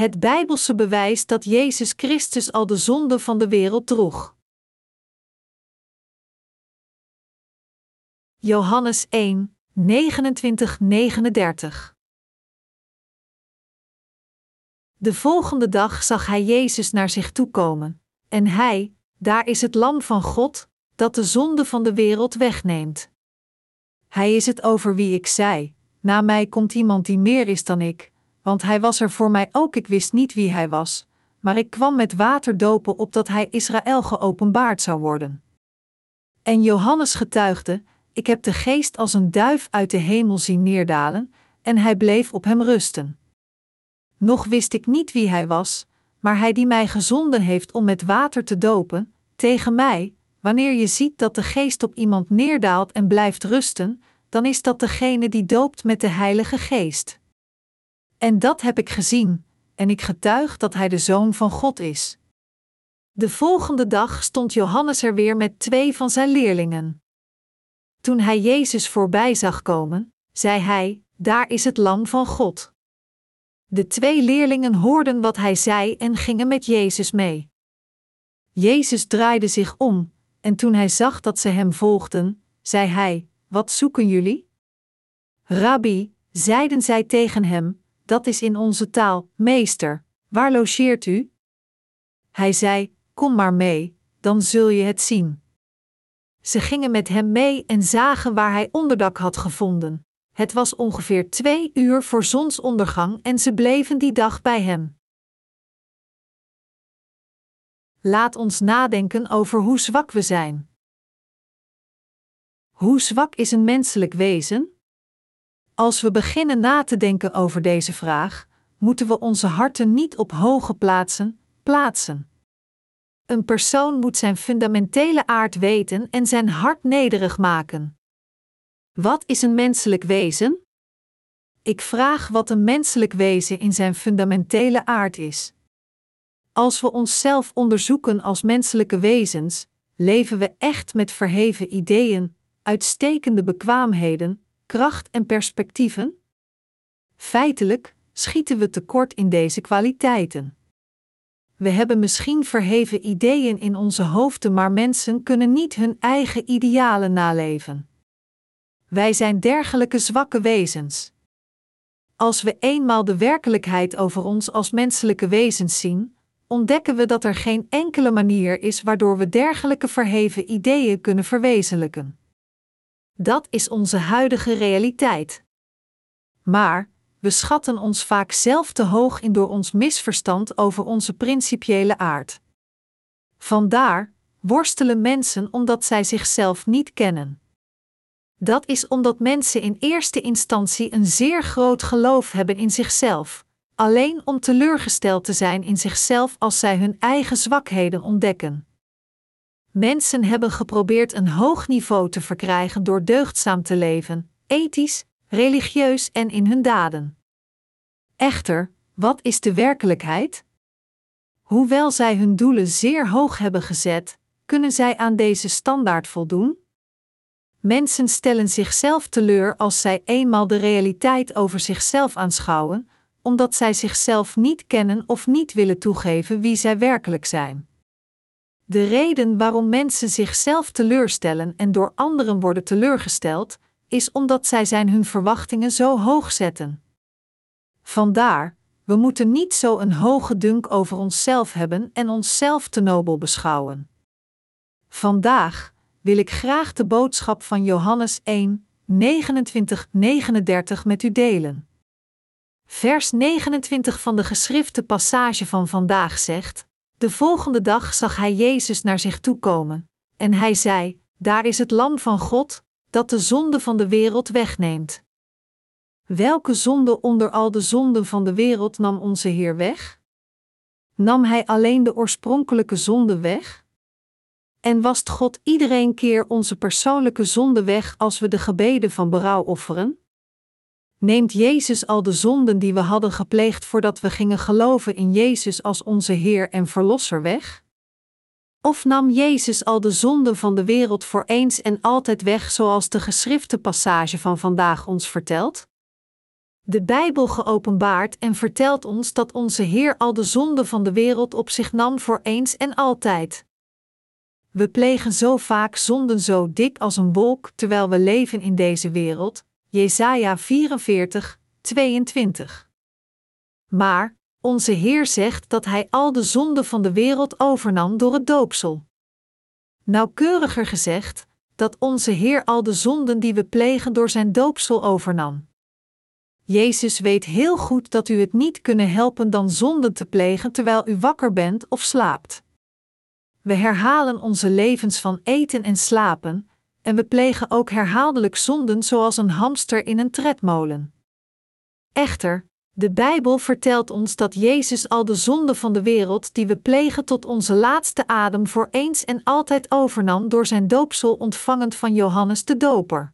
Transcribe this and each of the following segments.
Het Bijbelse bewijs dat Jezus Christus al de zonde van de wereld droeg. Johannes 1, 29, 39 De volgende dag zag hij Jezus naar zich toe komen, en hij, daar is het Lam van God, dat de zonde van de wereld wegneemt. Hij is het over wie ik zei: Na mij komt iemand die meer is dan ik, want hij was er voor mij ook. Ik wist niet wie hij was, maar ik kwam met water dopen opdat hij Israël geopenbaard zou worden. En Johannes getuigde: Ik heb de geest als een duif uit de hemel zien neerdalen, en hij bleef op hem rusten. Nog wist ik niet wie hij was, maar hij die mij gezonden heeft om met water te dopen, tegen mij, wanneer je ziet dat de geest op iemand neerdaalt en blijft rusten, dan is dat degene die doopt met de Heilige Geest. En dat heb ik gezien, en ik getuig dat hij de zoon van God is. De volgende dag stond Johannes er weer met twee van zijn leerlingen. Toen hij Jezus voorbij zag komen, zei hij: Daar is het Lam van God. De twee leerlingen hoorden wat hij zei en gingen met Jezus mee. Jezus draaide zich om, en toen hij zag dat ze hem volgden, zei hij: Wat zoeken jullie? Rabbi, zeiden zij tegen hem, dat is in onze taal, meester, waar logeert u? Hij zei: Kom maar mee, dan zul je het zien. Ze gingen met hem mee en zagen waar hij onderdak had gevonden. Het was ongeveer twee uur voor zonsondergang en ze bleven die dag bij hem. Laat ons nadenken over hoe zwak we zijn. Hoe zwak is een menselijk wezen? Als we beginnen na te denken over deze vraag, moeten we onze harten niet op hoge plaatsen plaatsen. Een persoon moet zijn fundamentele aard weten en zijn hart nederig maken. Wat is een menselijk wezen? Ik vraag wat een menselijk wezen in zijn fundamentele aard is. Als we onszelf onderzoeken als menselijke wezens, leven we echt met verheven ideeën, uitstekende bekwaamheden, kracht en perspectieven? Feitelijk schieten we tekort in deze kwaliteiten. We hebben misschien verheven ideeën in onze hoofden, maar mensen kunnen niet hun eigen idealen naleven. Wij zijn dergelijke zwakke wezens. Als we eenmaal de werkelijkheid over ons als menselijke wezens zien, ontdekken we dat er geen enkele manier is waardoor we dergelijke verheven ideeën kunnen verwezenlijken. Dat is onze huidige realiteit. Maar we schatten ons vaak zelf te hoog in door ons misverstand over onze principiële aard. Vandaar worstelen mensen omdat zij zichzelf niet kennen. Dat is omdat mensen in eerste instantie een zeer groot geloof hebben in zichzelf, alleen om teleurgesteld te zijn in zichzelf als zij hun eigen zwakheden ontdekken. Mensen hebben geprobeerd een hoog niveau te verkrijgen door deugdzaam te leven, ethisch, religieus en in hun daden. Echter, wat is de werkelijkheid? Hoewel zij hun doelen zeer hoog hebben gezet, kunnen zij aan deze standaard voldoen? Mensen stellen zichzelf teleur als zij eenmaal de realiteit over zichzelf aanschouwen, omdat zij zichzelf niet kennen of niet willen toegeven wie zij werkelijk zijn. De reden waarom mensen zichzelf teleurstellen en door anderen worden teleurgesteld, is omdat zij zijn hun verwachtingen zo hoog zetten. Vandaar, we moeten niet zo een hoge dunk over onszelf hebben en onszelf te nobel beschouwen. Vandaag wil ik graag de boodschap van Johannes 1, 29, 39 met u delen. Vers 29 van de geschrifte passage van vandaag zegt: De volgende dag zag hij Jezus naar zich toe komen, en hij zei: Daar is het Lam van God, dat de zonde van de wereld wegneemt. Welke zonde onder al de zonden van de wereld nam onze Heer weg? Nam Hij alleen de oorspronkelijke zonde weg? En wast God iedereen keer onze persoonlijke zonde weg als we de gebeden van berouw offeren? Neemt Jezus al de zonden die we hadden gepleegd voordat we gingen geloven in Jezus als onze Heer en Verlosser weg? Of nam Jezus al de zonden van de wereld voor eens en altijd weg, zoals de geschrifte passage van vandaag ons vertelt? de Bijbel geopenbaard en vertelt ons dat onze Heer al de zonde van de wereld op zich nam voor eens en altijd. We plegen zo vaak zonden zo dik als een wolk terwijl we leven in deze wereld. Jesaja 44, 22. Maar, onze Heer zegt dat Hij al de zonde van de wereld overnam door het doopsel. Nauwkeuriger gezegd, dat onze Heer al de zonden die we plegen door zijn doopsel overnam. Jezus weet heel goed dat u het niet kunnen helpen dan zonden te plegen terwijl u wakker bent of slaapt. We herhalen onze levens van eten en slapen, en we plegen ook herhaaldelijk zonden zoals een hamster in een tredmolen. Echter, de Bijbel vertelt ons dat Jezus al de zonden van de wereld die we plegen tot onze laatste adem voor eens en altijd overnam door zijn doopsel ontvangend van Johannes de Doper.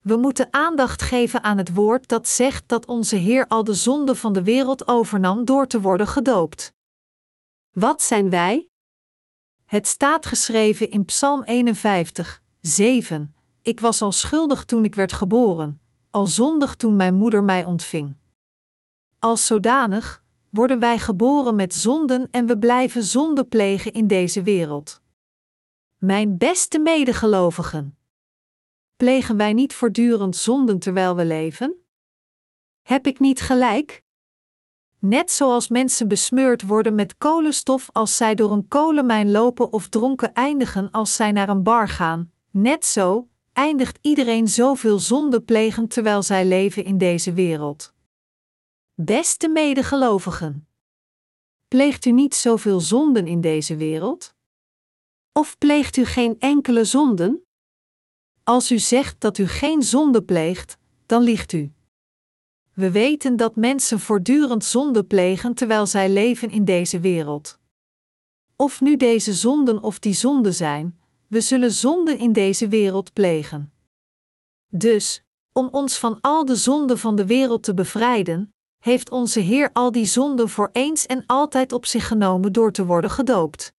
We moeten aandacht geven aan het woord dat zegt dat onze Heer al de zonden van de wereld overnam door te worden gedoopt. Wat zijn wij? Het staat geschreven in Psalm 51, 7. Ik was al schuldig toen ik werd geboren, al zondig toen mijn moeder mij ontving. Als zodanig worden wij geboren met zonden en we blijven zonde plegen in deze wereld. Mijn beste medegelovigen. Plegen wij niet voortdurend zonden terwijl we leven? Heb ik niet gelijk? Net zoals mensen besmeurd worden met kolenstof als zij door een kolenmijn lopen of dronken eindigen als zij naar een bar gaan, net zo eindigt iedereen zoveel zonde plegen terwijl zij leven in deze wereld. Beste medegelovigen, pleegt u niet zoveel zonden in deze wereld? Of pleegt u geen enkele zonden? Als u zegt dat u geen zonde pleegt, dan liegt u. We weten dat mensen voortdurend zonde plegen terwijl zij leven in deze wereld. Of nu deze zonden of die zonden zijn, we zullen zonden in deze wereld plegen. Dus, om ons van al de zonden van de wereld te bevrijden, heeft onze Heer al die zonden voor eens en altijd op zich genomen door te worden gedoopt.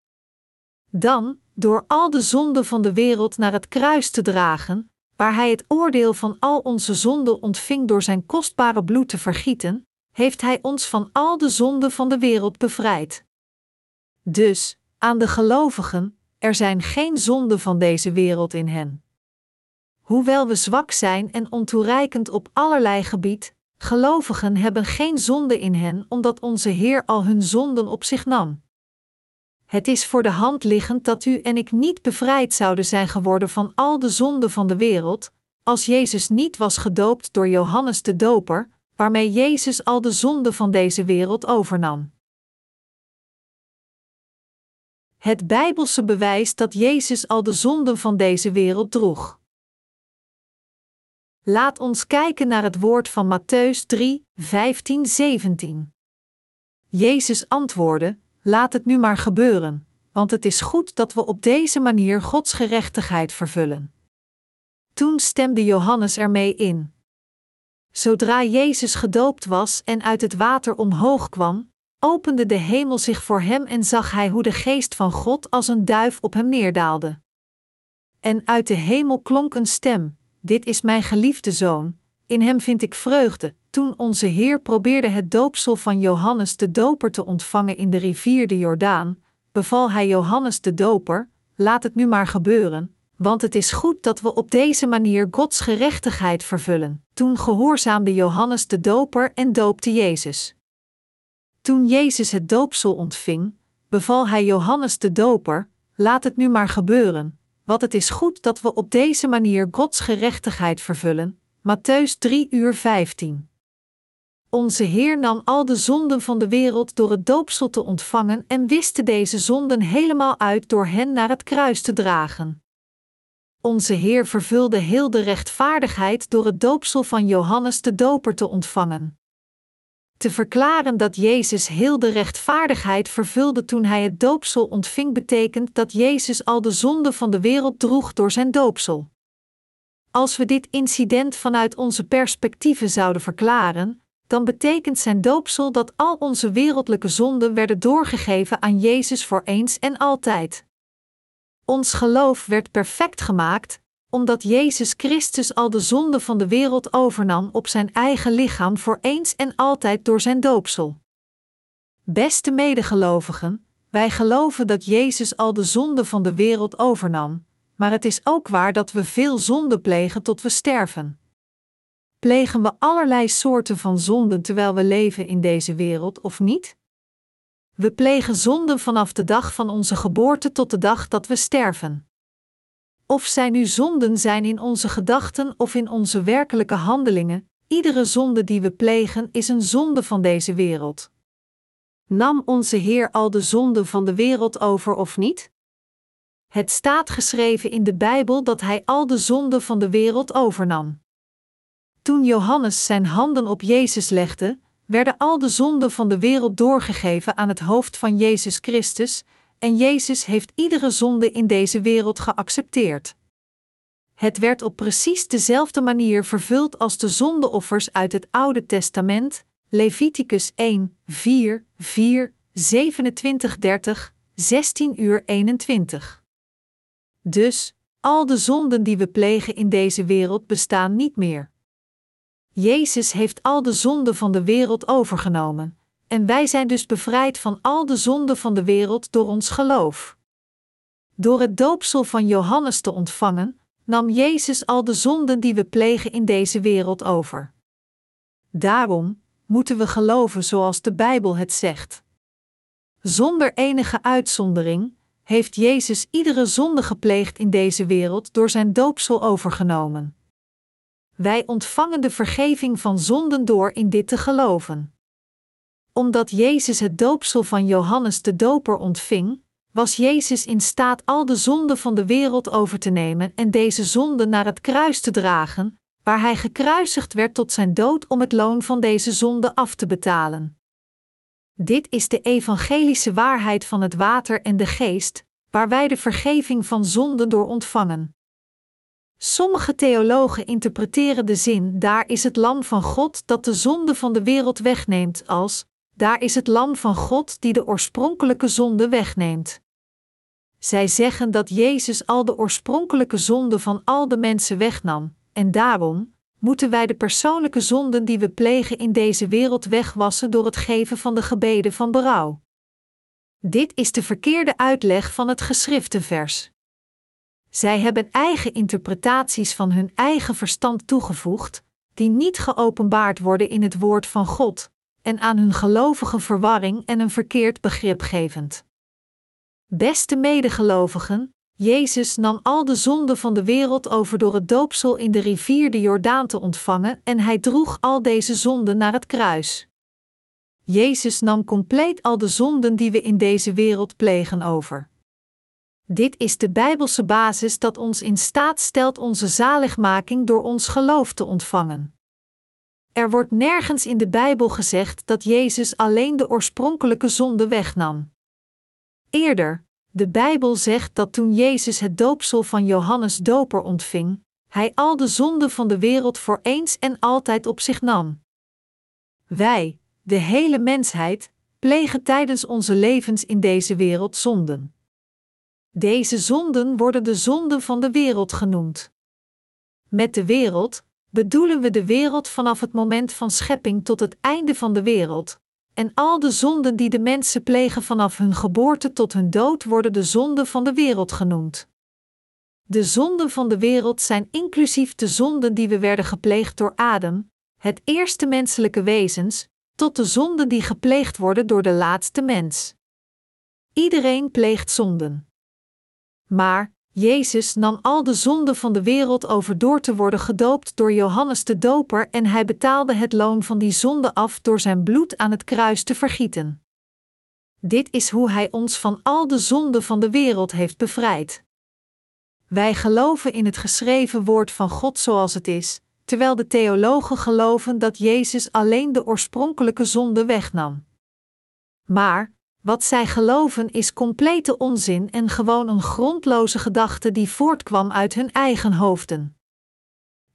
Dan, door al de zonden van de wereld naar het kruis te dragen, waar Hij het oordeel van al onze zonden ontving door Zijn kostbare bloed te vergieten, heeft Hij ons van al de zonden van de wereld bevrijd. Dus, aan de gelovigen, er zijn geen zonden van deze wereld in hen. Hoewel we zwak zijn en ontoereikend op allerlei gebied, gelovigen hebben geen zonde in hen, omdat onze Heer al hun zonden op zich nam. Het is voor de hand liggend dat u en ik niet bevrijd zouden zijn geworden van al de zonden van de wereld, als Jezus niet was gedoopt door Johannes de Doper, waarmee Jezus al de zonden van deze wereld overnam. Het Bijbelse bewijs dat Jezus al de zonden van deze wereld droeg. Laat ons kijken naar het woord van Matthäus 3, 15, 17. Jezus antwoordde: Laat het nu maar gebeuren, want het is goed dat we op deze manier Gods gerechtigheid vervullen. Toen stemde Johannes ermee in. Zodra Jezus gedoopt was en uit het water omhoog kwam, opende de hemel zich voor hem en zag hij hoe de geest van God als een duif op hem neerdaalde. En uit de hemel klonk een stem: Dit is mijn geliefde zoon, in hem vind ik vreugde. Toen onze Heer probeerde het doopsel van Johannes de Doper te ontvangen in de rivier de Jordaan, beval hij Johannes de Doper: Laat het nu maar gebeuren, want het is goed dat we op deze manier Gods gerechtigheid vervullen. Toen gehoorzaamde Johannes de Doper en doopte Jezus. Toen Jezus het doopsel ontving, beval hij Johannes de Doper: Laat het nu maar gebeuren, want het is goed dat we op deze manier Gods gerechtigheid vervullen. Matthäus 3 uur 15. Onze Heer nam al de zonden van de wereld door het doopsel te ontvangen en wiste deze zonden helemaal uit door hen naar het kruis te dragen. Onze Heer vervulde heel de rechtvaardigheid door het doopsel van Johannes de Doper te ontvangen. Te verklaren dat Jezus heel de rechtvaardigheid vervulde toen hij het doopsel ontving, betekent dat Jezus al de zonden van de wereld droeg door zijn doopsel. Als we dit incident vanuit onze perspectieven zouden verklaren, dan betekent zijn doopsel dat al onze wereldlijke zonden werden doorgegeven aan Jezus voor eens en altijd. Ons geloof werd perfect gemaakt, omdat Jezus Christus al de zonde van de wereld overnam op zijn eigen lichaam voor eens en altijd door zijn doopsel. Beste medegelovigen, wij geloven dat Jezus al de zonde van de wereld overnam, maar het is ook waar dat we veel zonde plegen tot we sterven. Plegen we allerlei soorten van zonden terwijl we leven in deze wereld of niet? We plegen zonden vanaf de dag van onze geboorte tot de dag dat we sterven. Of zij nu zonden zijn in onze gedachten of in onze werkelijke handelingen, iedere zonde die we plegen is een zonde van deze wereld. Nam onze Heer al de zonde van de wereld over of niet? Het staat geschreven in de Bijbel dat Hij al de zonde van de wereld overnam. Toen Johannes zijn handen op Jezus legde, werden al de zonden van de wereld doorgegeven aan het hoofd van Jezus Christus, en Jezus heeft iedere zonde in deze wereld geaccepteerd. Het werd op precies dezelfde manier vervuld als de zondeoffers uit het Oude Testament, Leviticus 1, 4, 4, 27, 30, 16 uur 21. Dus, al de zonden die we plegen in deze wereld bestaan niet meer. Jezus heeft al de zonden van de wereld overgenomen, en wij zijn dus bevrijd van al de zonden van de wereld door ons geloof. Door het doopsel van Johannes te ontvangen, nam Jezus al de zonden die we plegen in deze wereld over. Daarom moeten we geloven zoals de Bijbel het zegt. Zonder enige uitzondering heeft Jezus iedere zonde gepleegd in deze wereld door zijn doopsel overgenomen. Wij ontvangen de vergeving van zonden door in dit te geloven. Omdat Jezus het doopsel van Johannes de Doper ontving, was Jezus in staat al de zonden van de wereld over te nemen en deze zonden naar het kruis te dragen, waar hij gekruisigd werd tot zijn dood om het loon van deze zonde af te betalen. Dit is de evangelische waarheid van het water en de geest, waar wij de vergeving van zonden door ontvangen. Sommige theologen interpreteren de zin: Daar is het Lam van God dat de zonde van de wereld wegneemt, als: Daar is het Lam van God die de oorspronkelijke zonde wegneemt. Zij zeggen dat Jezus al de oorspronkelijke zonde van al de mensen wegnam, en daarom moeten wij de persoonlijke zonden die we plegen in deze wereld wegwassen door het geven van de gebeden van berouw. Dit is de verkeerde uitleg van het geschrifte vers. Zij hebben eigen interpretaties van hun eigen verstand toegevoegd, die niet geopenbaard worden in het woord van God, en aan hun gelovige verwarring en een verkeerd begrip gevend. Beste medegelovigen, Jezus nam al de zonden van de wereld over door het doopsel in de rivier de Jordaan te ontvangen en hij droeg al deze zonden naar het kruis. Jezus nam compleet al de zonden die we in deze wereld plegen over. Dit is de Bijbelse basis dat ons in staat stelt onze zaligmaking door ons geloof te ontvangen. Er wordt nergens in de Bijbel gezegd dat Jezus alleen de oorspronkelijke zonde wegnam. Eerder, de Bijbel zegt dat toen Jezus het doopsel van Johannes Doper ontving, hij al de zonden van de wereld voor eens en altijd op zich nam. Wij, de hele mensheid, plegen tijdens onze levens in deze wereld zonden. Deze zonden worden de zonden van de wereld genoemd. Met de wereld bedoelen we de wereld vanaf het moment van schepping tot het einde van de wereld, en al de zonden die de mensen plegen vanaf hun geboorte tot hun dood worden de zonden van de wereld genoemd. De zonden van de wereld zijn inclusief de zonden die we werden gepleegd door Adam, het eerste menselijke wezens, tot de zonden die gepleegd worden door de laatste mens. Iedereen pleegt zonden. Maar Jezus nam al de zonden van de wereld over door te worden gedoopt door Johannes de Doper en hij betaalde het loon van die zonde af door zijn bloed aan het kruis te vergieten. Dit is hoe hij ons van al de zonden van de wereld heeft bevrijd. Wij geloven in het geschreven woord van God zoals het is, terwijl de theologen geloven dat Jezus alleen de oorspronkelijke zonde wegnam. Maar, wat zij geloven is complete onzin en gewoon een grondloze gedachte die voortkwam uit hun eigen hoofden.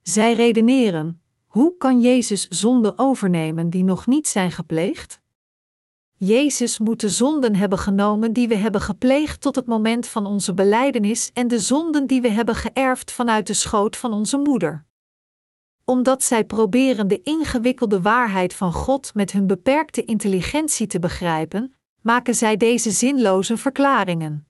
Zij redeneren: hoe kan Jezus zonden overnemen die nog niet zijn gepleegd? Jezus moet de zonden hebben genomen die we hebben gepleegd tot het moment van onze belijdenis en de zonden die we hebben geërfd vanuit de schoot van onze moeder. Omdat zij proberen de ingewikkelde waarheid van God met hun beperkte intelligentie te begrijpen, maken zij deze zinloze verklaringen.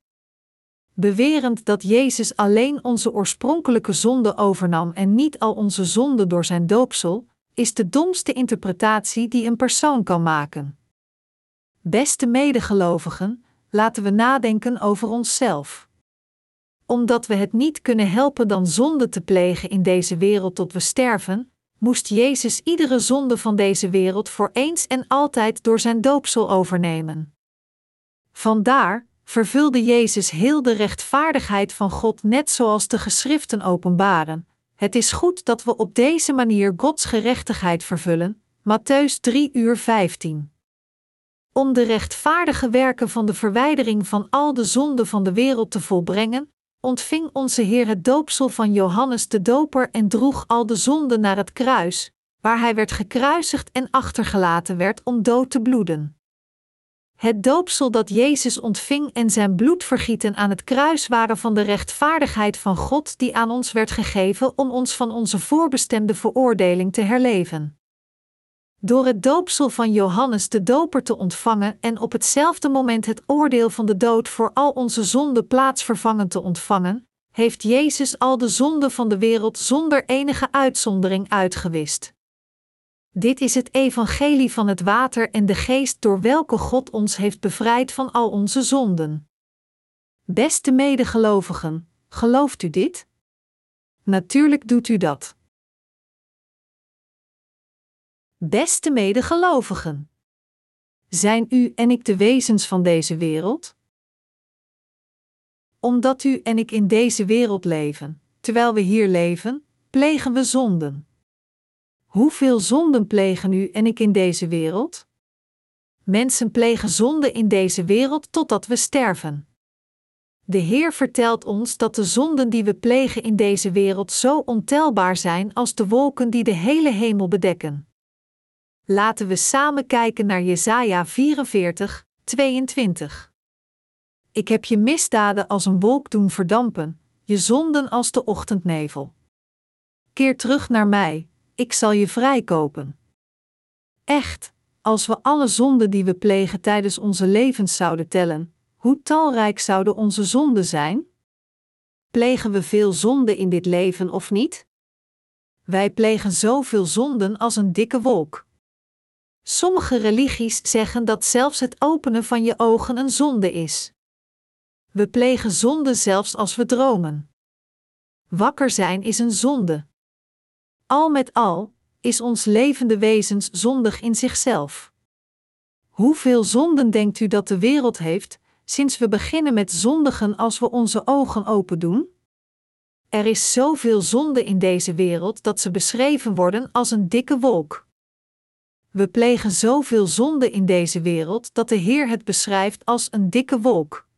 Bewerend dat Jezus alleen onze oorspronkelijke zonde overnam en niet al onze zonden door zijn doopsel, is de domste interpretatie die een persoon kan maken. Beste medegelovigen, laten we nadenken over onszelf. Omdat we het niet kunnen helpen dan zonde te plegen in deze wereld tot we sterven, moest Jezus iedere zonde van deze wereld voor eens en altijd door zijn doopsel overnemen. Vandaar vervulde Jezus heel de rechtvaardigheid van God net zoals de geschriften openbaren. Het is goed dat we op deze manier Gods gerechtigheid vervullen. Matthäus 3 uur 15. Om de rechtvaardige werken van de verwijdering van al de zonden van de wereld te volbrengen, ontving onze Heer het doopsel van Johannes de Doper en droeg al de zonden naar het kruis, waar hij werd gekruisigd en achtergelaten werd om dood te bloeden. Het doopsel dat Jezus ontving en zijn bloedvergieten aan het kruis waren van de rechtvaardigheid van God die aan ons werd gegeven om ons van onze voorbestemde veroordeling te herleven. Door het doopsel van Johannes de Doper te ontvangen en op hetzelfde moment het oordeel van de dood voor al onze zonden plaatsvervangend te ontvangen, heeft Jezus al de zonden van de wereld zonder enige uitzondering uitgewist. Dit is het evangelie van het water en de geest door welke God ons heeft bevrijd van al onze zonden. Beste medegelovigen, gelooft u dit? Natuurlijk doet u dat. Beste medegelovigen, zijn u en ik de wezens van deze wereld? Omdat u en ik in deze wereld leven, terwijl we hier leven, plegen we zonden. Hoeveel zonden plegen u en ik in deze wereld? Mensen plegen zonden in deze wereld totdat we sterven. De Heer vertelt ons dat de zonden die we plegen in deze wereld zo ontelbaar zijn als de wolken die de hele hemel bedekken. Laten we samen kijken naar Jesaja 44, 22. Ik heb je misdaden als een wolk doen verdampen, je zonden als de ochtendnevel. Keer terug naar mij, ik zal je vrijkopen. Echt, als we alle zonden die we plegen tijdens onze levens zouden tellen, hoe talrijk zouden onze zonden zijn? Plegen we veel zonden in dit leven of niet? Wij plegen zoveel zonden als een dikke wolk. Sommige religies zeggen dat zelfs het openen van je ogen een zonde is. We plegen zonde zelfs als we dromen. Wakker zijn is een zonde. Al met al is ons levende wezens zondig in zichzelf. Hoeveel zonden denkt u dat de wereld heeft, sinds we beginnen met zondigen als we onze ogen open doen? Er is zoveel zonde in deze wereld dat ze beschreven worden als een dikke wolk. We plegen zoveel zonde in deze wereld dat de Heer het beschrijft als een dikke wolk.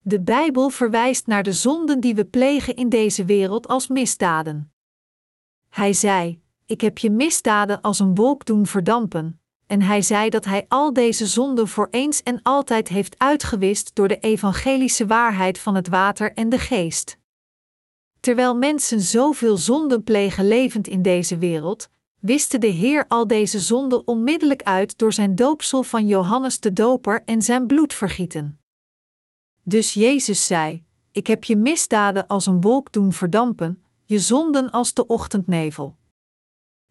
De Bijbel verwijst naar de zonden die we plegen in deze wereld als misdaden. Hij zei: Ik heb je misdaden als een wolk doen verdampen. En hij zei dat hij al deze zonden voor eens en altijd heeft uitgewist door de evangelische waarheid van het water en de geest. Terwijl mensen zoveel zonden plegen levend in deze wereld, wiste de Heer al deze zonden onmiddellijk uit door zijn doopsel van Johannes de Doper en zijn bloedvergieten. Dus Jezus zei: Ik heb je misdaden als een wolk doen verdampen, je zonden als de ochtendnevel.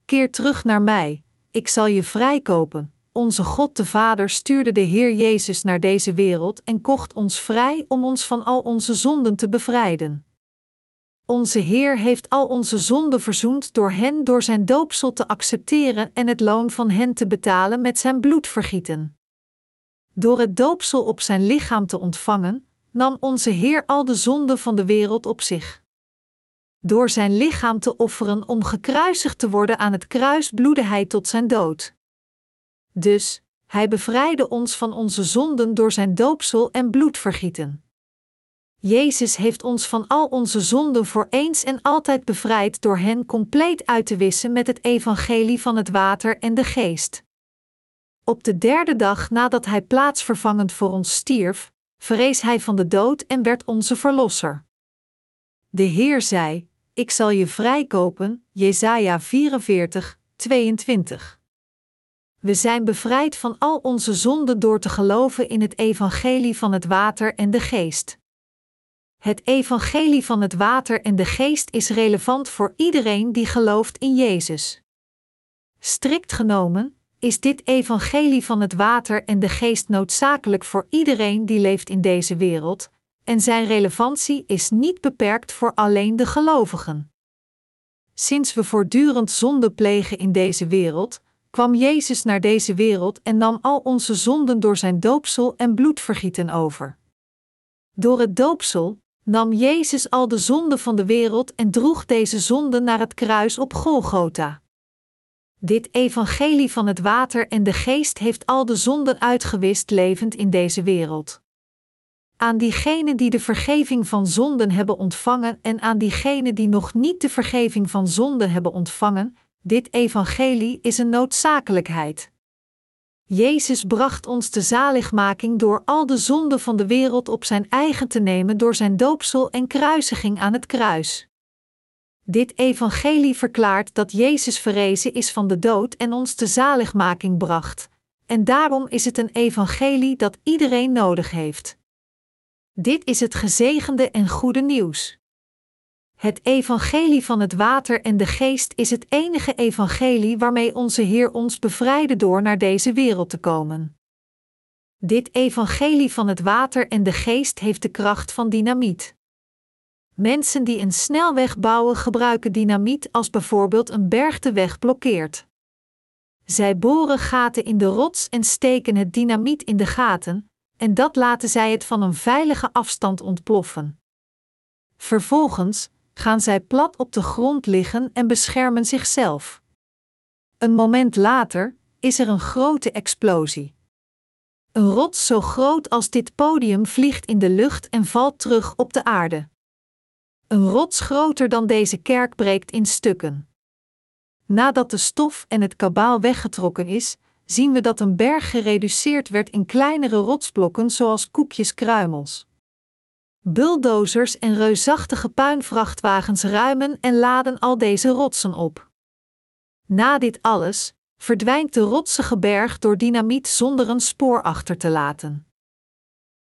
Keer terug naar mij, ik zal je vrijkopen. Onze God de Vader stuurde de Heer Jezus naar deze wereld en kocht ons vrij om ons van al onze zonden te bevrijden. Onze Heer heeft al onze zonden verzoend door hen door zijn doopsel te accepteren en het loon van hen te betalen met zijn bloedvergieten. Door het doopsel op zijn lichaam te ontvangen, nam onze Heer al de zonden van de wereld op zich. Door zijn lichaam te offeren om gekruisigd te worden aan het kruis bloedde hij tot zijn dood. Dus, hij bevrijdde ons van onze zonden door zijn doopsel en bloedvergieten. Jezus heeft ons van al onze zonden voor eens en altijd bevrijd door hen compleet uit te wissen met het evangelie van het water en de geest. Op de derde dag nadat hij plaatsvervangend voor ons stierf, verrees hij van de dood en werd onze verlosser. De Heer zei: Ik zal je vrijkopen, Jesaja 44, 22. We zijn bevrijd van al onze zonden door te geloven in het evangelie van het water en de geest. Het evangelie van het water en de geest is relevant voor iedereen die gelooft in Jezus. Strikt genomen is dit evangelie van het water en de geest noodzakelijk voor iedereen die leeft in deze wereld, en zijn relevantie is niet beperkt voor alleen de gelovigen. Sinds we voortdurend zonde plegen in deze wereld, kwam Jezus naar deze wereld en nam al onze zonden door zijn doopsel en bloedvergieten over. Door het doopsel nam Jezus al de zonden van de wereld en droeg deze zonden naar het kruis op Golgotha. Dit evangelie van het water en de geest heeft al de zonden uitgewist levend in deze wereld. Aan diegenen die de vergeving van zonden hebben ontvangen en aan diegenen die nog niet de vergeving van zonden hebben ontvangen, dit evangelie is een noodzakelijkheid. Jezus bracht ons de zaligmaking door al de zonden van de wereld op zijn eigen te nemen door zijn doopsel en kruisiging aan het kruis. Dit evangelie verklaart dat Jezus verrezen is van de dood en ons de zaligmaking bracht, en daarom is het een evangelie dat iedereen nodig heeft. Dit is het gezegende en goede nieuws. Het evangelie van het water en de geest is het enige evangelie waarmee onze Heer ons bevrijde door naar deze wereld te komen. Dit evangelie van het water en de geest heeft de kracht van dynamiet. Mensen die een snelweg bouwen gebruiken dynamiet als bijvoorbeeld een berg de weg blokkeert. Zij boren gaten in de rots en steken het dynamiet in de gaten, en dat laten zij het van een veilige afstand ontploffen. Vervolgens gaan zij plat op de grond liggen en beschermen zichzelf. Een moment later is er een grote explosie. Een rots zo groot als dit podium vliegt in de lucht en valt terug op de aarde. Een rots groter dan deze kerk breekt in stukken. Nadat de stof en het kabaal weggetrokken is, zien we dat een berg gereduceerd werd in kleinere rotsblokken zoals koekjes kruimels. Bulldozers en reusachtige puinvrachtwagens ruimen en laden al deze rotsen op. Na dit alles verdwijnt de rotsige berg door dynamiet zonder een spoor achter te laten.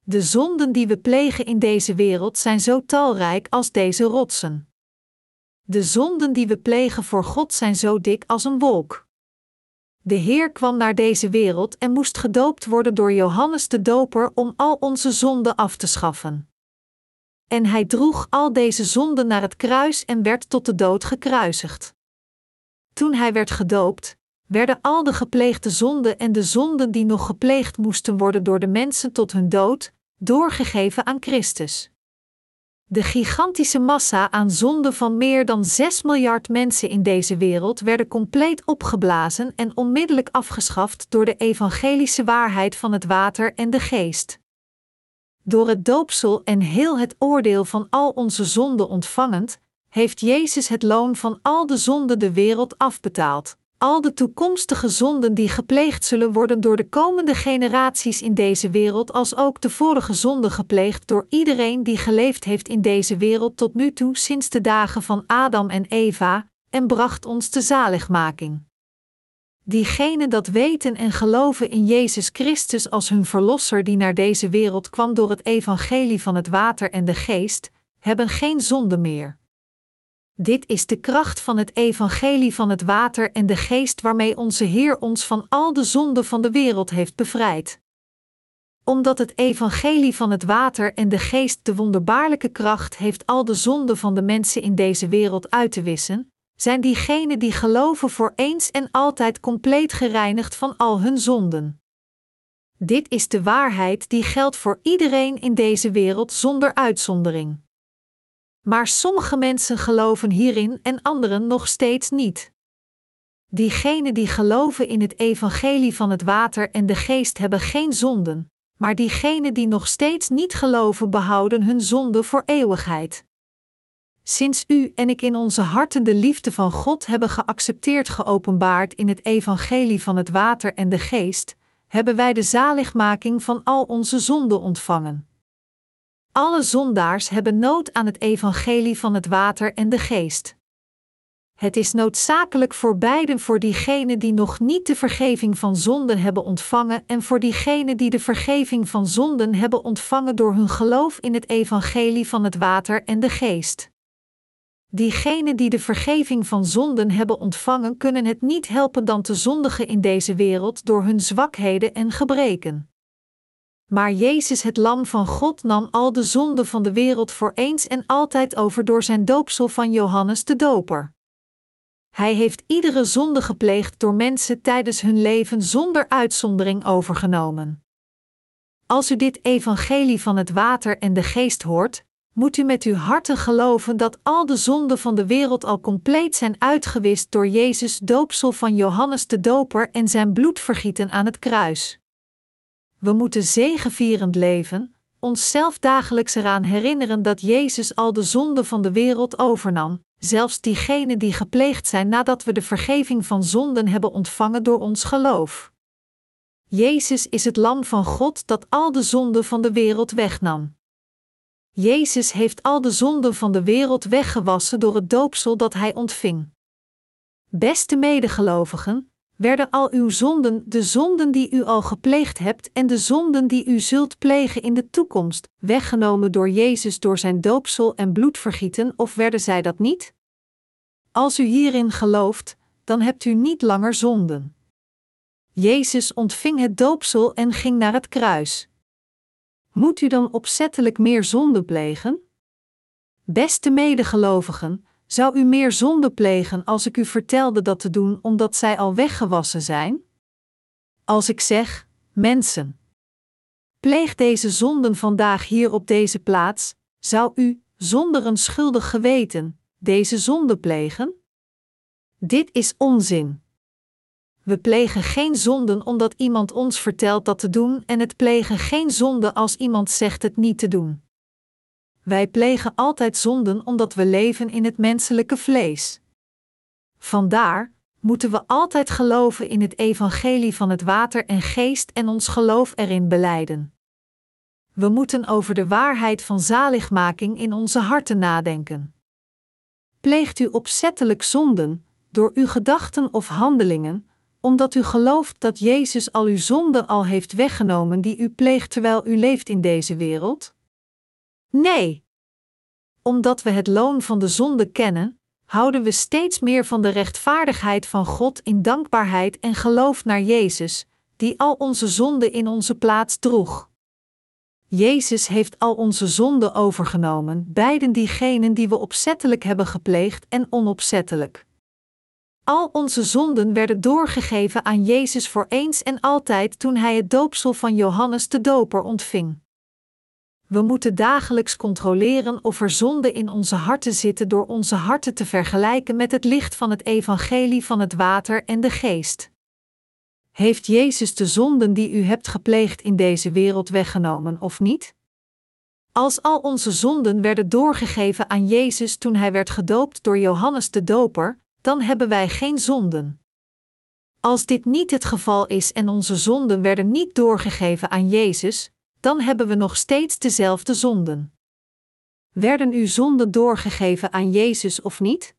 De zonden die we plegen in deze wereld zijn zo talrijk als deze rotsen. De zonden die we plegen voor God zijn zo dik als een wolk. De Heer kwam naar deze wereld en moest gedoopt worden door Johannes de Doper om al onze zonden af te schaffen. En hij droeg al deze zonden naar het kruis en werd tot de dood gekruisigd. Toen hij werd gedoopt, werden al de gepleegde zonden en de zonden die nog gepleegd moesten worden door de mensen tot hun dood, doorgegeven aan Christus. De gigantische massa aan zonden van meer dan 6 miljard mensen in deze wereld werden compleet opgeblazen en onmiddellijk afgeschaft door de evangelische waarheid van het water en de geest. Door het doopsel en heel het oordeel van al onze zonden ontvangend, heeft Jezus het loon van al de zonden de wereld afbetaald. Al de toekomstige zonden die gepleegd zullen worden door de komende generaties in deze wereld, als ook de vorige zonden gepleegd door iedereen die geleefd heeft in deze wereld tot nu toe sinds de dagen van Adam en Eva, en bracht ons de zaligmaking. Diegenen dat weten en geloven in Jezus Christus als hun Verlosser die naar deze wereld kwam door het evangelie van het water en de geest, hebben geen zonde meer. Dit is de kracht van het evangelie van het water en de geest waarmee onze Heer ons van al de zonden van de wereld heeft bevrijd. Omdat het evangelie van het water en de geest de wonderbaarlijke kracht heeft al de zonden van de mensen in deze wereld uit te wissen, zijn diegenen die geloven voor eens en altijd compleet gereinigd van al hun zonden. Dit is de waarheid die geldt voor iedereen in deze wereld zonder uitzondering. Maar sommige mensen geloven hierin en anderen nog steeds niet. Diegenen die geloven in het evangelie van het water en de geest hebben geen zonden, maar diegenen die nog steeds niet geloven behouden hun zonde voor eeuwigheid. Sinds u en ik in onze harten de liefde van God hebben geaccepteerd geopenbaard in het evangelie van het water en de geest, hebben wij de zaligmaking van al onze zonden ontvangen. Alle zondaars hebben nood aan het evangelie van het water en de geest. Het is noodzakelijk voor beiden voor diegenen die nog niet de vergeving van zonden hebben ontvangen en voor diegenen die de vergeving van zonden hebben ontvangen door hun geloof in het evangelie van het water en de geest. Diegenen die de vergeving van zonden hebben ontvangen, kunnen het niet helpen dan te zondigen in deze wereld door hun zwakheden en gebreken. Maar Jezus, het Lam van God, nam al de zonden van de wereld voor eens en altijd over door zijn doopsel van Johannes de Doper. Hij heeft iedere zonde gepleegd door mensen tijdens hun leven zonder uitzondering overgenomen. Als u dit evangelie van het water en de geest hoort, moet u met uw harten geloven dat al de zonden van de wereld al compleet zijn uitgewist door Jezus doopsel van Johannes de Doper en zijn bloedvergieten aan het kruis. We moeten zegevierend leven, onszelf dagelijks eraan herinneren dat Jezus al de zonden van de wereld overnam, zelfs diegenen die gepleegd zijn nadat we de vergeving van zonden hebben ontvangen door ons geloof. Jezus is het Lam van God dat al de zonden van de wereld wegnam. Jezus heeft al de zonden van de wereld weggewassen door het doopsel dat hij ontving. Beste medegelovigen, werden al uw zonden, de zonden die u al gepleegd hebt en de zonden die u zult plegen in de toekomst, weggenomen door Jezus door zijn doopsel en bloedvergieten, of werden zij dat niet? Als u hierin gelooft, dan hebt u niet langer zonden. Jezus ontving het doopsel en ging naar het kruis. Moet u dan opzettelijk meer zonde plegen? Beste medegelovigen, zou u meer zonde plegen als ik u vertelde dat te doen omdat zij al weggewassen zijn? Als ik zeg, mensen, pleeg deze zonden vandaag hier op deze plaats, zou u, zonder een schuldig geweten, deze zonde plegen? Dit is onzin. We plegen geen zonden omdat iemand ons vertelt dat te doen en het plegen geen zonde als iemand zegt het niet te doen. Wij plegen altijd zonden omdat we leven in het menselijke vlees. Vandaar moeten we altijd geloven in het evangelie van het water en geest en ons geloof erin beleiden. We moeten over de waarheid van zaligmaking in onze harten nadenken. Pleegt u opzettelijk zonden, door uw gedachten of handelingen, omdat u gelooft dat Jezus al uw zonden al heeft weggenomen die u pleegt terwijl u leeft in deze wereld? Nee. Omdat we het loon van de zonde kennen, houden we steeds meer van de rechtvaardigheid van God in dankbaarheid en geloof naar Jezus, die al onze zonden in onze plaats droeg. Jezus heeft al onze zonden overgenomen, beiden diegenen die we opzettelijk hebben gepleegd en onopzettelijk. Al onze zonden werden doorgegeven aan Jezus voor eens en altijd toen hij het doopsel van Johannes de Doper ontving. We moeten dagelijks controleren of er zonden in onze harten zitten door onze harten te vergelijken met het licht van het evangelie van het water en de geest. Heeft Jezus de zonden die u hebt gepleegd in deze wereld weggenomen of niet? Als al onze zonden werden doorgegeven aan Jezus toen hij werd gedoopt door Johannes de Doper, dan hebben wij geen zonden. Als dit niet het geval is en onze zonden werden niet doorgegeven aan Jezus, dan hebben we nog steeds dezelfde zonden. Werden uw zonden doorgegeven aan Jezus of niet?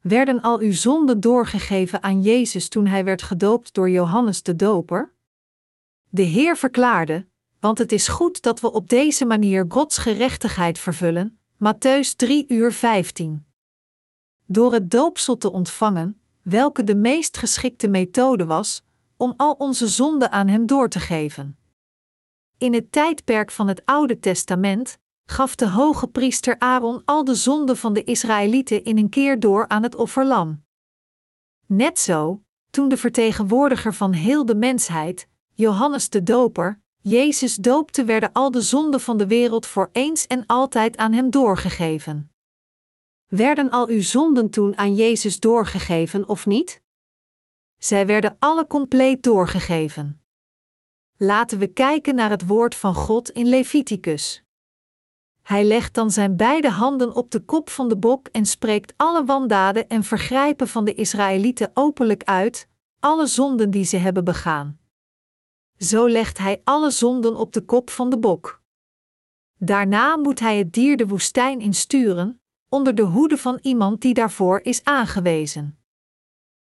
Werden al uw zonden doorgegeven aan Jezus toen hij werd gedoopt door Johannes de Doper? De Heer verklaarde: Want het is goed dat we op deze manier Gods gerechtigheid vervullen. Matthäus 3 uur 15 door het doopsel te ontvangen, welke de meest geschikte methode was om al onze zonden aan Hem door te geven. In het tijdperk van het Oude Testament gaf de hoge priester Aaron al de zonden van de Israëlieten in een keer door aan het offerlam. Net zo, toen de vertegenwoordiger van heel de mensheid, Johannes de Doper, Jezus doopte, werden al de zonden van de wereld voor eens en altijd aan hem doorgegeven. Werden al uw zonden toen aan Jezus doorgegeven of niet? Zij werden alle compleet doorgegeven. Laten we kijken naar het woord van God in Leviticus. Hij legt dan zijn beide handen op de kop van de bok en spreekt alle wandaden en vergrijpen van de Israëlieten openlijk uit, alle zonden die ze hebben begaan. zo legt hij alle zonden op de kop van de bok. Daarna moet hij het dier de woestijn insturen, onder de hoede van iemand die daarvoor is aangewezen.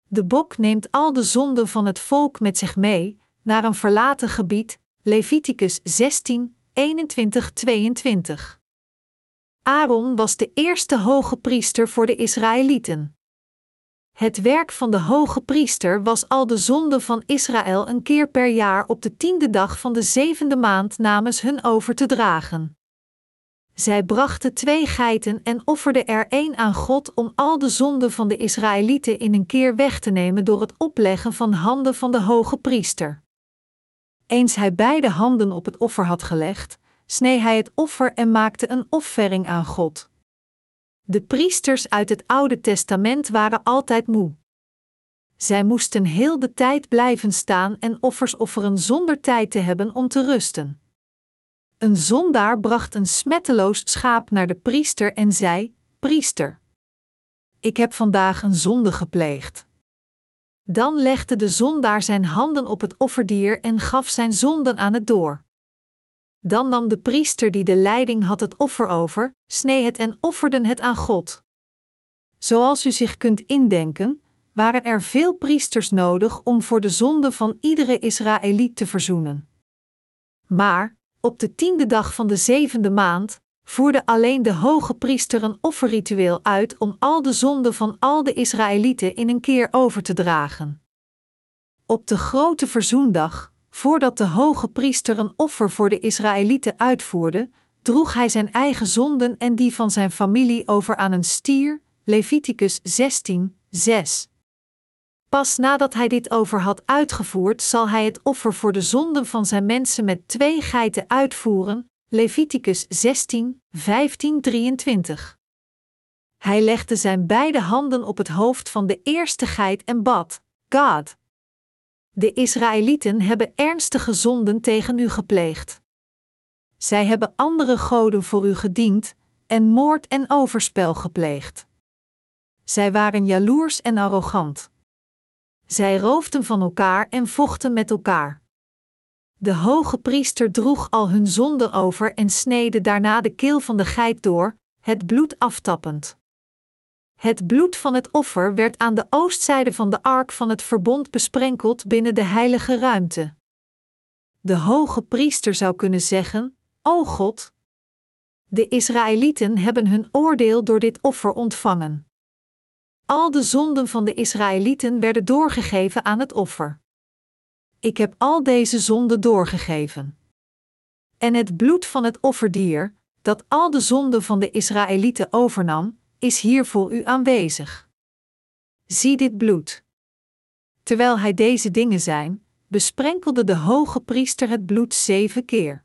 De bok neemt al de zonden van het volk met zich mee naar een verlaten gebied, Leviticus 16, 21, 22. Aaron was de eerste hoge priester voor de Israëlieten. Het werk van de hoge priester was al de zonde van Israël een keer per jaar op de tiende dag van de zevende maand namens hun over te dragen. Zij brachten twee geiten en offerden er één aan God om al de zonden van de Israëlieten in een keer weg te nemen door het opleggen van handen van de hoge priester. Eens hij beide handen op het offer had gelegd, snee hij het offer en maakte een offering aan God. De priesters uit het Oude Testament waren altijd moe. Zij moesten heel de tijd blijven staan en offers offeren zonder tijd te hebben om te rusten. Een zondaar bracht een smetteloos schaap naar de priester en zei: Priester, ik heb vandaag een zonde gepleegd. Dan legde de zondaar zijn handen op het offerdier en gaf zijn zonden aan het door. Dan nam de priester die de leiding had het offer over, snee het en offerden het aan God. Zoals u zich kunt indenken, waren er veel priesters nodig om voor de zonde van iedere Israëliet te verzoenen. Maar, op de tiende dag van de zevende maand, voerde alleen de hoge priester een offerritueel uit om al de zonden van al de Israëlieten in een keer over te dragen. Op de grote verzoendag, voordat de hoge priester een offer voor de Israëlieten uitvoerde, droeg hij zijn eigen zonden en die van zijn familie over aan een stier, Leviticus 16, 6. Pas nadat hij dit over had uitgevoerd, zal hij het offer voor de zonden van zijn mensen met twee geiten uitvoeren, Leviticus 16, 15, 23. Hij legde zijn beide handen op het hoofd van de eerste geit en bad: God. De Israëlieten hebben ernstige zonden tegen u gepleegd. Zij hebben andere goden voor u gediend en moord en overspel gepleegd. Zij waren jaloers en arrogant. Zij roofden van elkaar en vochten met elkaar. De hoge priester droeg al hun zonden over en snede daarna de keel van de geit door, het bloed aftappend. Het bloed van het offer werd aan de oostzijde van de ark van het verbond besprenkeld binnen de heilige ruimte. De hoge priester zou kunnen zeggen: O God, de Israëlieten hebben hun oordeel door dit offer ontvangen. Al de zonden van de Israëlieten werden doorgegeven aan het offer. Ik heb al deze zonden doorgegeven. En het bloed van het offerdier, dat al de zonden van de Israëlieten overnam, is hier voor u aanwezig. Zie dit bloed. Terwijl hij deze dingen zijn, besprenkelde de hoge priester het bloed zeven keer.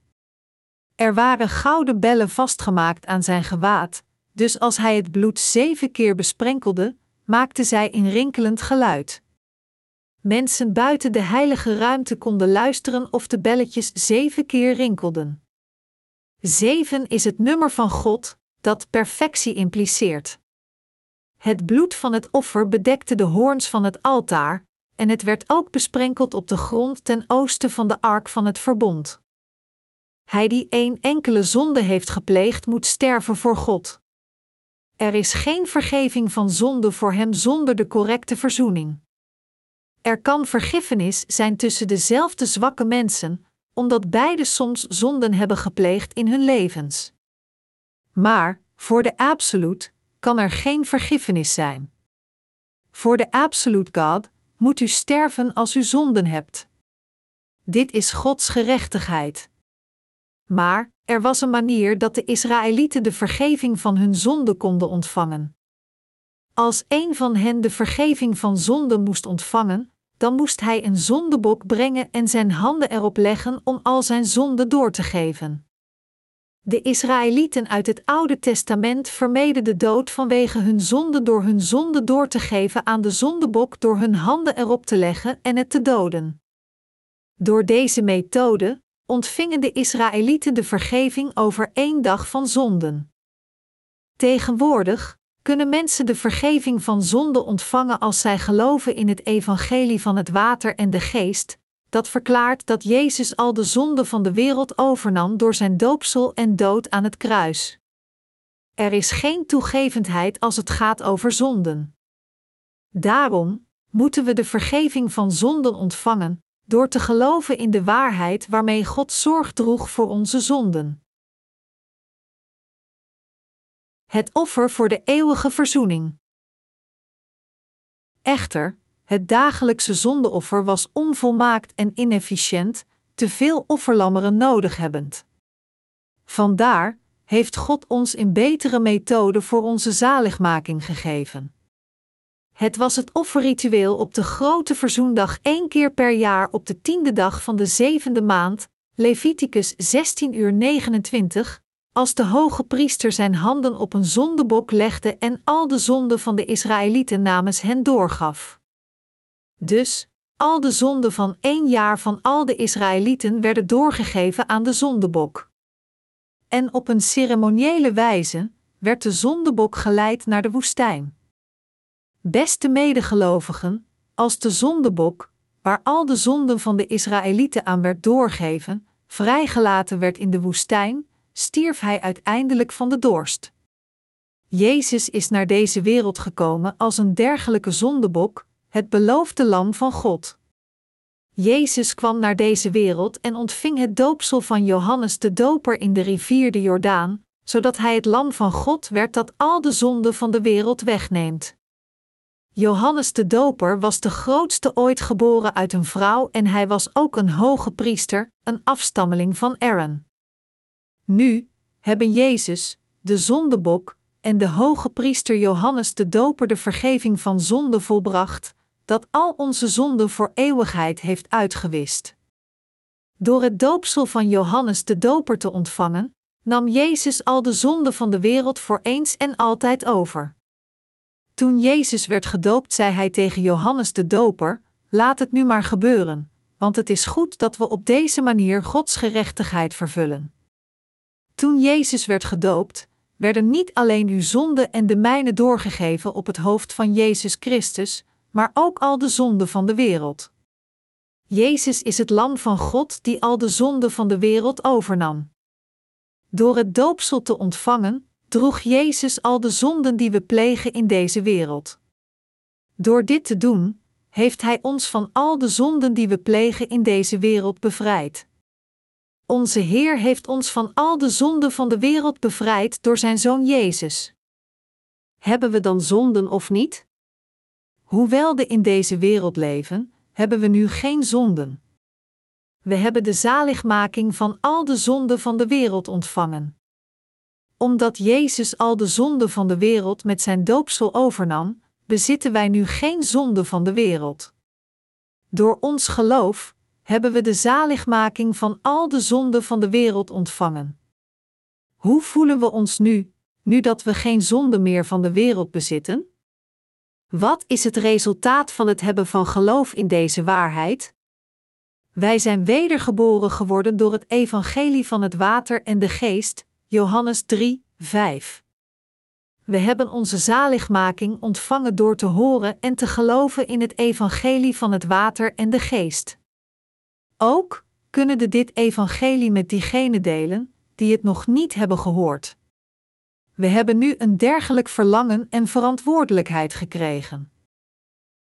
Er waren gouden bellen vastgemaakt aan zijn gewaad, dus als hij het bloed zeven keer besprenkelde, maakte zij een rinkelend geluid. Mensen buiten de heilige ruimte konden luisteren of de belletjes zeven keer rinkelden. Zeven is het nummer van God, dat perfectie impliceert. Het bloed van het offer bedekte de hoorns van het altaar, en het werd ook besprenkeld op de grond ten oosten van de ark van het verbond. Hij die één enkele zonde heeft gepleegd, moet sterven voor God. Er is geen vergeving van zonde voor hem zonder de correcte verzoening. Er kan vergiffenis zijn tussen dezelfde zwakke mensen, omdat beide soms zonden hebben gepleegd in hun levens. Maar, voor de absolute, kan er geen vergiffenis zijn. Voor de absolute God moet u sterven als u zonden hebt. Dit is Gods gerechtigheid. Maar er was een manier dat de Israëlieten de vergeving van hun zonde konden ontvangen. Als een van hen de vergeving van zonde moest ontvangen, dan moest hij een zondebok brengen en zijn handen erop leggen om al zijn zonden door te geven. De Israëlieten uit het Oude Testament vermeden de dood vanwege hun zonde door hun zonde door te geven aan de zondebok door hun handen erop te leggen en het te doden. Door deze methode ontvingen de Israëlieten de vergeving over één dag van zonden. Tegenwoordig kunnen mensen de vergeving van zonde ontvangen als zij geloven in het evangelie van het water en de geest, dat verklaart dat Jezus al de zonde van de wereld overnam door zijn doopsel en dood aan het kruis. Er is geen toegevendheid als het gaat over zonden. Daarom moeten we de vergeving van zonden ontvangen door te geloven in de waarheid waarmee God zorg droeg voor onze zonden. Het offer voor de eeuwige verzoening. Echter, het dagelijkse zondeoffer was onvolmaakt en inefficiënt, te veel offerlammeren nodig hebbend. Vandaar heeft God ons in betere methode voor onze zaligmaking gegeven. Het was het offerritueel op de grote verzoendag één keer per jaar op de tiende dag van de zevende maand, Leviticus 16 uur 29, als de hoge priester zijn handen op een zondebok legde en al de zonden van de Israëlieten namens hen doorgaf. Dus, al de zonden van één jaar van al de Israëlieten werden doorgegeven aan de zondebok. En op een ceremoniële wijze werd de zondebok geleid naar de woestijn. Beste medegelovigen, als de zondebok, waar al de zonden van de Israëlieten aan werd doorgegeven, vrijgelaten werd in de woestijn, stierf hij uiteindelijk van de dorst. Jezus is naar deze wereld gekomen als een dergelijke zondebok, het beloofde lam van God. Jezus kwam naar deze wereld en ontving het doopsel van Johannes de Doper in de rivier de Jordaan, zodat hij het lam van God werd dat al de zonden van de wereld wegneemt. Johannes de Doper was de grootste ooit geboren uit een vrouw en hij was ook een hoge priester, een afstammeling van Aaron. Nu hebben Jezus, de zondebok, en de hoge priester Johannes de Doper de vergeving van zonde volbracht, dat al onze zonden voor eeuwigheid heeft uitgewist. Door het doopsel van Johannes de Doper te ontvangen, nam Jezus al de zonden van de wereld voor eens en altijd over. Toen Jezus werd gedoopt, zei hij tegen Johannes de Doper: Laat het nu maar gebeuren, want het is goed dat we op deze manier Gods gerechtigheid vervullen. Toen Jezus werd gedoopt, werden niet alleen uw zonden en de mijne doorgegeven op het hoofd van Jezus Christus, maar ook al de zonden van de wereld. Jezus is het Lam van God die al de zonden van de wereld overnam. Door het doopsel te ontvangen, droeg Jezus al de zonden die we plegen in deze wereld. Door dit te doen, heeft Hij ons van al de zonden die we plegen in deze wereld bevrijd. Onze Heer heeft ons van al de zonden van de wereld bevrijd door Zijn Zoon Jezus. Hebben we dan zonden of niet? Hoewel we in deze wereld leven, hebben we nu geen zonden. We hebben de zaligmaking van al de zonden van de wereld ontvangen omdat Jezus al de zonde van de wereld met zijn doopsel overnam, bezitten wij nu geen zonde van de wereld. Door ons geloof hebben we de zaligmaking van al de zonden van de wereld ontvangen. Hoe voelen we ons nu, nu dat we geen zonde meer van de wereld bezitten? Wat is het resultaat van het hebben van geloof in deze waarheid? Wij zijn wedergeboren geworden door het evangelie van het water en de geest, Johannes 3, 5. We hebben onze zaligmaking ontvangen door te horen en te geloven in het evangelie van het water en de geest. Ook kunnen we dit evangelie met diegenen delen die het nog niet hebben gehoord. We hebben nu een dergelijk verlangen en verantwoordelijkheid gekregen.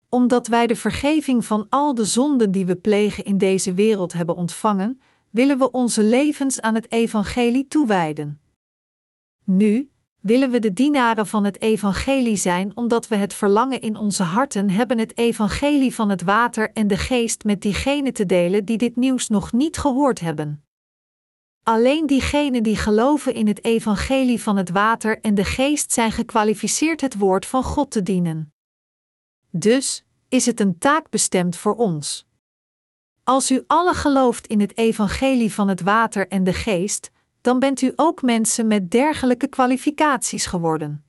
Omdat wij de vergeving van al de zonden die we plegen in deze wereld hebben ontvangen, willen we onze levens aan het evangelie toewijden. Nu willen we de dienaren van het evangelie zijn omdat we het verlangen in onze harten hebben het evangelie van het water en de geest met diegenen te delen die dit nieuws nog niet gehoord hebben. Alleen diegenen die geloven in het evangelie van het water en de geest zijn gekwalificeerd het woord van God te dienen. Dus is het een taak bestemd voor ons. Als u alle gelooft in het evangelie van het water en de geest, dan bent u ook mensen met dergelijke kwalificaties geworden.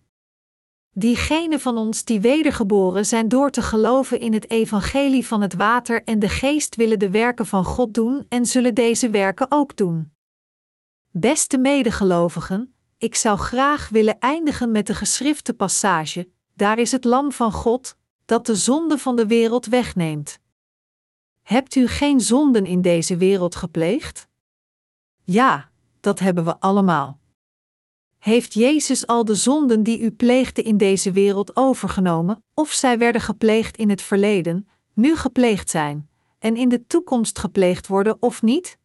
Diegenen van ons die wedergeboren zijn door te geloven in het evangelie van het water en de geest willen de werken van God doen en zullen deze werken ook doen. Beste medegelovigen, ik zou graag willen eindigen met de geschrifte passage: Daar is het Lam van God, dat de zonde van de wereld wegneemt. Hebt u geen zonden in deze wereld gepleegd? Ja, dat hebben we allemaal. Heeft Jezus al de zonden die u pleegde in deze wereld overgenomen, of zij werden gepleegd in het verleden, nu gepleegd zijn, en in de toekomst gepleegd worden of niet?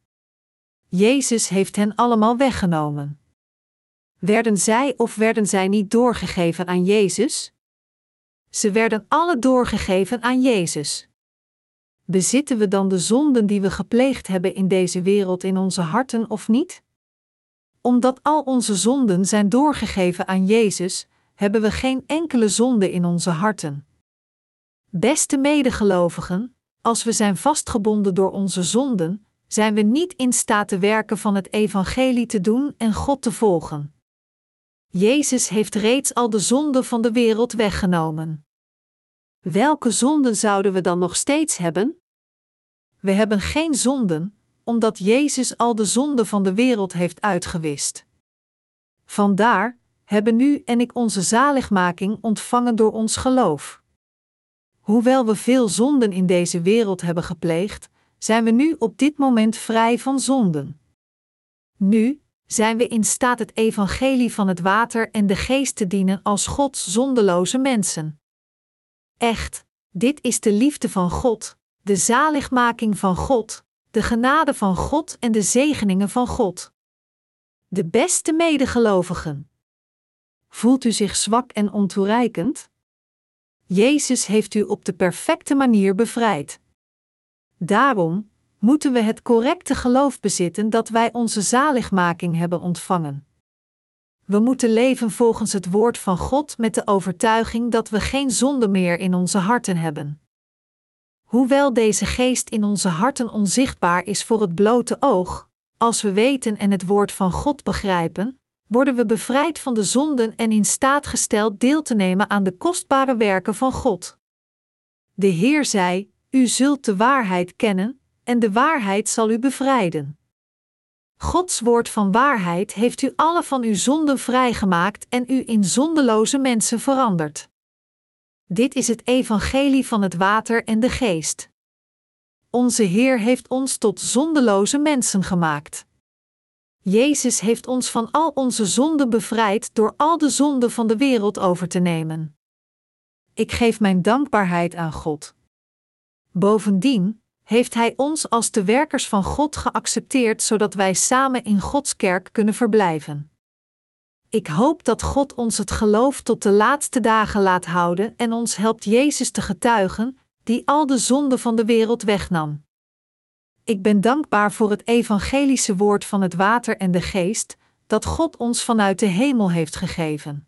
Jezus heeft hen allemaal weggenomen. Werden zij of werden zij niet doorgegeven aan Jezus? Ze werden alle doorgegeven aan Jezus. Bezitten we dan de zonden die we gepleegd hebben in deze wereld in onze harten of niet? Omdat al onze zonden zijn doorgegeven aan Jezus, hebben we geen enkele zonde in onze harten. Beste medegelovigen, als we zijn vastgebonden door onze zonden, zijn we niet in staat te werken van het evangelie te doen en God te volgen. Jezus heeft reeds al de zonden van de wereld weggenomen. Welke zonden zouden we dan nog steeds hebben? We hebben geen zonden, omdat Jezus al de zonden van de wereld heeft uitgewist. Vandaar hebben nu en ik onze zaligmaking ontvangen door ons geloof. Hoewel we veel zonden in deze wereld hebben gepleegd, zijn we nu op dit moment vrij van zonden. Nu zijn we in staat het evangelie van het water en de geest te dienen als Gods zondeloze mensen. Echt, dit is de liefde van God, de zaligmaking van God, de genade van God en de zegeningen van God. De beste medegelovigen. Voelt u zich zwak en ontoereikend? Jezus heeft u op de perfecte manier bevrijd. Daarom moeten we het correcte geloof bezitten dat wij onze zaligmaking hebben ontvangen. We moeten leven volgens het woord van God met de overtuiging dat we geen zonde meer in onze harten hebben. Hoewel deze geest in onze harten onzichtbaar is voor het blote oog, als we weten en het woord van God begrijpen, worden we bevrijd van de zonden en in staat gesteld deel te nemen aan de kostbare werken van God. De Heer zei: U zult de waarheid kennen, en de waarheid zal u bevrijden. Gods woord van waarheid heeft u alle van uw zonden vrijgemaakt en u in zondeloze mensen veranderd. Dit is het evangelie van het water en de geest. Onze Heer heeft ons tot zondeloze mensen gemaakt. Jezus heeft ons van al onze zonden bevrijd door al de zonden van de wereld over te nemen. Ik geef mijn dankbaarheid aan God. Bovendien heeft Hij ons als de werkers van God geaccepteerd zodat wij samen in Gods kerk kunnen verblijven. Ik hoop dat God ons het geloof tot de laatste dagen laat houden en ons helpt Jezus te getuigen, die al de zonden van de wereld wegnam. Ik ben dankbaar voor het evangelische woord van het water en de geest, dat God ons vanuit de hemel heeft gegeven.